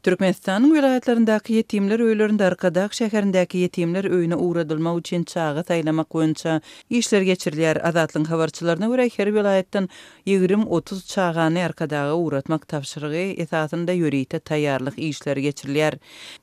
Türkmenistanyň welaýatlaryndaky ýetimler öýlerinde Arkadag şäherindäki ýetimler öýüne ugradylmak üçin çaga saýlamak boýunça işler geçirilýär. Azatlygyň habarçylaryna görä, her welaýatdan ýigrimi-otuz çagany Arkadaga ugratmak tabşyrygy esasynda ýörite taýýarlyk işleri geçirilýär.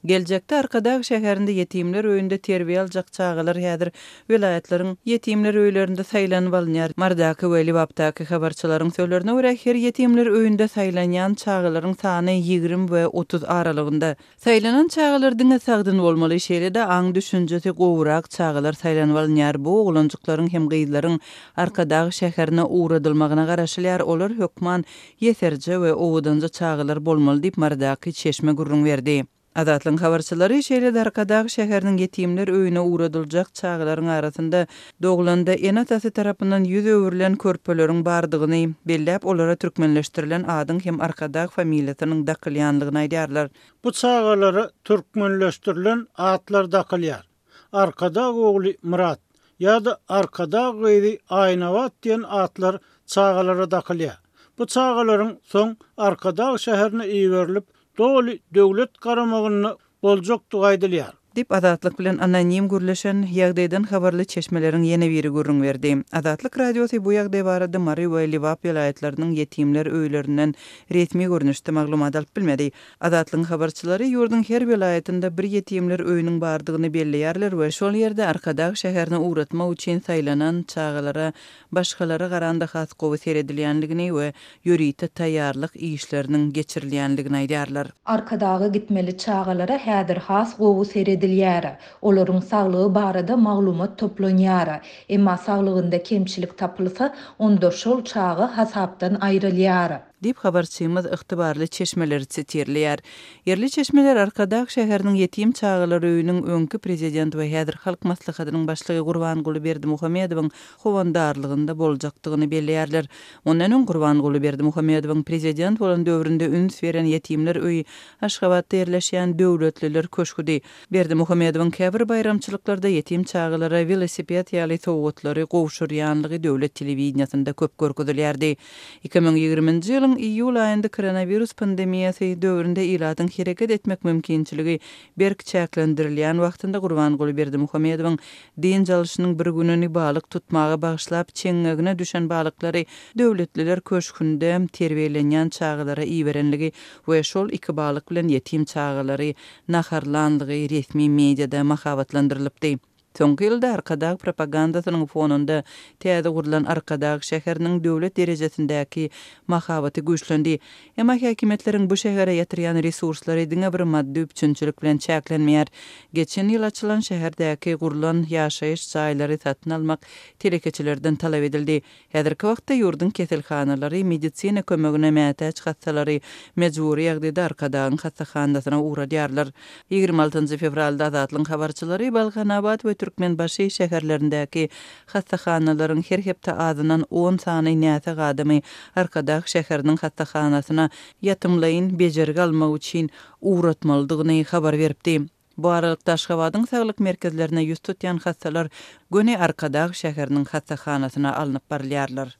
Geljekde Arkadag şäherinde ýetimler öýünde terbiýe aljak çagalar häzir welaýatlaryň ýetimler öýlerinde saýlanyp alynýar. Mardaky we Lebapdaky habarçylaryň sözlerine görä, her ýetimler öýünde saýlanýan çagalaryň sany ýigrimi we otuz aralygynda. Saýlanan çagalar diňe sagdyn bolmaly, şeýle-de aň-düşünjesi gowurak çagalar saýlanyp alynýar. Bu oglanjyklaryň hem gyzlaryň Arkadag şäherine ugradylmagyna garaşylýar, olar hökman ýeserje we owadanja çagalar bolmaly diýip, Mardaky çeşme gürrüň berdi. Azatlygyň habarçylary şeýle-de Arkadag şäheriniň ýetimler öýüne ugradyljak çagalaryň arasynda doglanda ene-atasy tarapyndan ýüz öwrülen körpeleriň bardygyny belläp, olara türkmenleşdirilen adyň hem Arkadag familiýasynyň dakylýandygyny aýdýarlar. Bu çagalara türkmenleşdirilen atlar dakylýar. Arkadag ogly Myrat ýa-da Arkadag gyzy Aýnabat diýen atlar çagalara dakylýar. Bu çagalaryň soň Arkadag şäherine iberilip, doly döwlet garamagynda boljakdygy aýdylýar. Diýip, Azatlyk bilen anonim gürleşen, ýagdaýdan habarly çeşmeleriň ýene biri gürrüň berdi. Azatlyk Radiosy bu ýagdaý barada Mary we Lebap welaýatlarynyň ýetimler öýlerinden resmi görnüşde maglumat alyp bilmedi. Azatlygyň habarçylary ýurduň her welaýatynda bir ýetimler öýüniň bardygyny belleýärler we şol ýerde Arkadag şäherine ugratmak üçin saýlanan çagalara başgalara garanda has gowy seredilýändigini we ýörite taýýarlyk işleriniň geçirilýändigini aýdýarlar. Arkadaga gitmeli çagalara häzir has gowy seredilýär. Olaryň saglygy barada maglumat toplanýar. Emma saglygynda kemçilik tapylsa, onda şol çaga hasapdan aýrylýar. diýip, habarçymyz ygtybarly çeşmeleri sitirleýär. Ýerli çeşmeler Arkadag şäheriniň ýetim çagalar öýüniň öňki prezident we häzir Halk Maslahatynyň Başlygy Gurbanguly Berdimuhamedowyň howandarlygynda boljakdygyny belleýärler. Mundan öň Gurbanguly Berdimuhamedowyň prezident bolan döwründe üns beren ýetimler öýi Aşgabatda ýerleşýän Döwletliler köşgüdi. Berdimuhamedowyň käbir baýramçylyklarda ýetim çagalara welosiped ýaly sowgatlary gowşurýanlygy döwlet telewideniýesinde köp görkezilýärdi. Iki müň ýigriminji ýylyň iýul aýynda koronawirus pandemiýasy döwründe ilatyň hereket etmek mümkinçiligi berk çäklendirilýän wagtynda Gurbanguly Berdimuhamedowyň dynç alyşynyň bir gününi balyk tutmaga bagyşlap çeňňegine düşen balyklary Döwletliler köşgünde terbiýelenýän çagalara iberenligi we şol iki balyk bilen ýetim çagalary naharlandygy resmi mediada mahabatlandyrylypdy. Soňky ýylda Arkadag propagandasynyň fonunda täze gurlan Arkadag şäheriniň döwlet derejesindäki mahabaty güýçlendi. Emma häkimiýetleriň bu şähere ýatyrýan resurslary diňe bir maddy üpjünçilik bilen çäklenmeýär. Geçen ýyl açylan şäherdäki gurlan ýaşaýyş jaýlary satyn almak telekeçilerden talap edildi. Häzirki wagtda ýurduň keselhanalary medisina kömegine mätäç hassalary mejbury ýagdaýda Arkadagyň hassahanasyna ugradýarlar. Ýigrimi altynjy fewralda Azatlygyň habarçylary Balkanabat we Türkmenbaşy şäherlerindäki hassahanalaryň her hepde azyndan on sany näsag adamy Arkadag şäheriniň hassahanasyna ýatymlaýyn bejergi almak üçin ugratmalydygyny habar beripdi. Bu aralykda Aşgabadyň saglyk merkezlerine ýüz tutýan hassalar göni Arkadag şäheriniň hassahanasyna alnyp barylýarlar.